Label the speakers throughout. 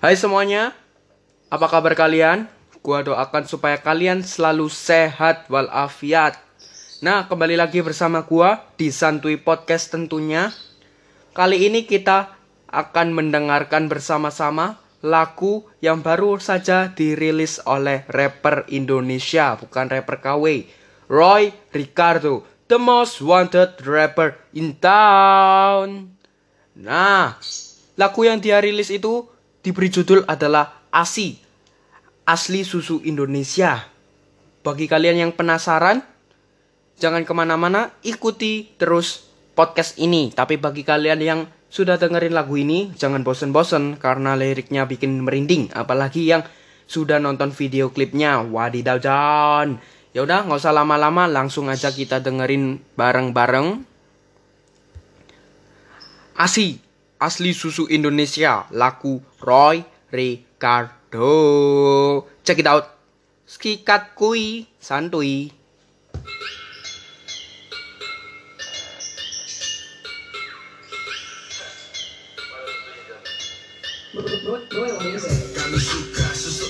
Speaker 1: Hai semuanya, apa kabar kalian? Gua doakan supaya kalian selalu sehat walafiat. Nah, kembali lagi bersama gua di Santuy Podcast tentunya. Kali ini kita akan mendengarkan bersama-sama lagu yang baru saja dirilis oleh rapper Indonesia, bukan rapper KW. Roy Ricardo, the most wanted rapper in town. Nah, lagu yang dia rilis itu diberi judul adalah ASI, Asli Susu Indonesia. Bagi kalian yang penasaran, jangan ke mana-mana, ikuti terus podcast ini. Tapi bagi kalian yang sudah dengerin lagu ini, jangan bosen-bosen karena liriknya bikin merinding. Apalagi yang sudah nonton video klipnya, wadidaw John. Ya udah, nggak usah lama-lama, langsung aja kita dengerin bareng-bareng. ASI, asli susu Indonesia, laku Roy Ricardo. Check it out. Skikat kui, santuy.
Speaker 2: Kami suka susu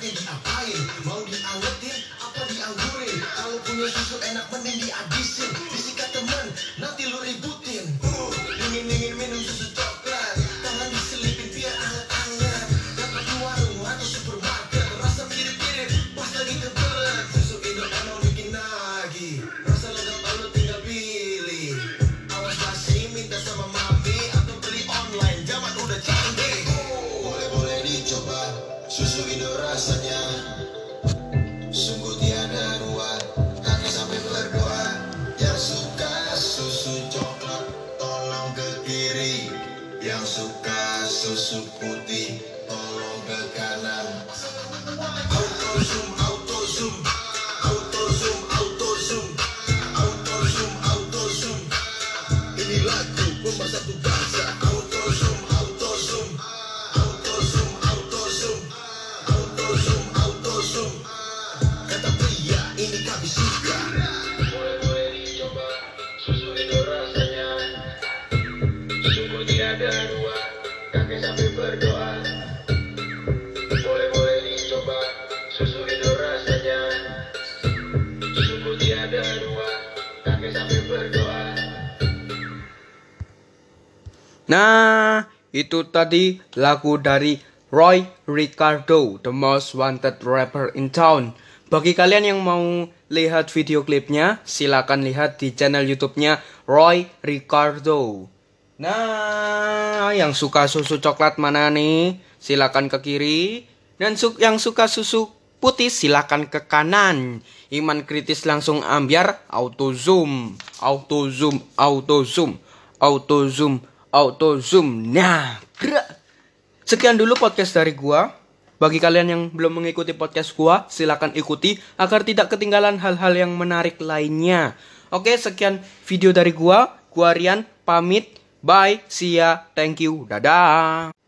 Speaker 2: enaknya diapain? Mau diangetin apa dianggurin Kalau punya susu enak Susu Indo rasanya. Sungguh tiada dua Kaki sampai berdoa. Yang suka susu coklat Tolong ke kiri. Yang suka susu putih Tolong ke kanan. Zoom,
Speaker 1: Nah, itu tadi lagu dari Roy Ricardo, the most wanted rapper in town. Bagi kalian yang mau lihat video klipnya, silakan lihat di channel YouTube-nya Roy Ricardo. Nah, yang suka susu coklat mana nih? Silakan ke kiri. Dan su- yang suka susu putih silakan ke kanan. Iman kritis langsung ambiar auto zoom, auto zoom, auto zoom, auto zoom, auto zoom. Nah, gerak. Sekian dulu podcast dari gua. Bagi kalian yang belum mengikuti podcast gua, silakan ikuti agar tidak ketinggalan hal-hal yang menarik lainnya. Oke, sekian video dari gua. Gua Rian pamit. Bye, see ya, thank you, dadah.